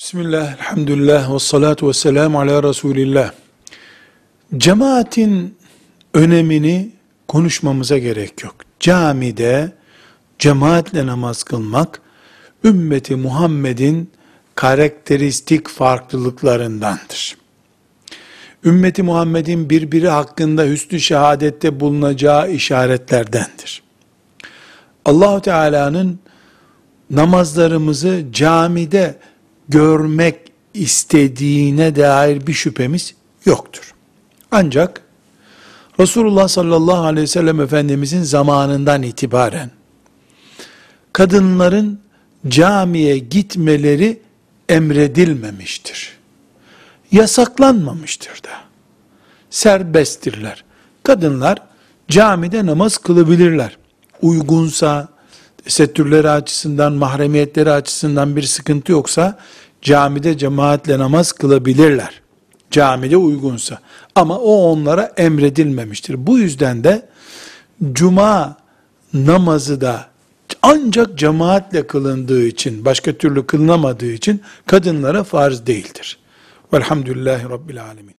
Bismillah, elhamdülillah, ve salatu ve selamu ala Resulillah. Cemaatin önemini konuşmamıza gerek yok. Camide cemaatle namaz kılmak, ümmeti Muhammed'in karakteristik farklılıklarındandır. Ümmeti Muhammed'in birbiri hakkında hüsnü şehadette bulunacağı işaretlerdendir. Allahu Teala'nın namazlarımızı camide görmek istediğine dair bir şüphemiz yoktur. Ancak Resulullah sallallahu aleyhi ve sellem Efendimizin zamanından itibaren kadınların camiye gitmeleri emredilmemiştir. Yasaklanmamıştır da. Serbesttirler. Kadınlar camide namaz kılabilirler. Uygunsa, tesettürleri açısından, mahremiyetleri açısından bir sıkıntı yoksa, camide cemaatle namaz kılabilirler. Camide uygunsa. Ama o onlara emredilmemiştir. Bu yüzden de cuma namazı da ancak cemaatle kılındığı için, başka türlü kılınamadığı için kadınlara farz değildir. Velhamdülillahi Rabbil Alemin.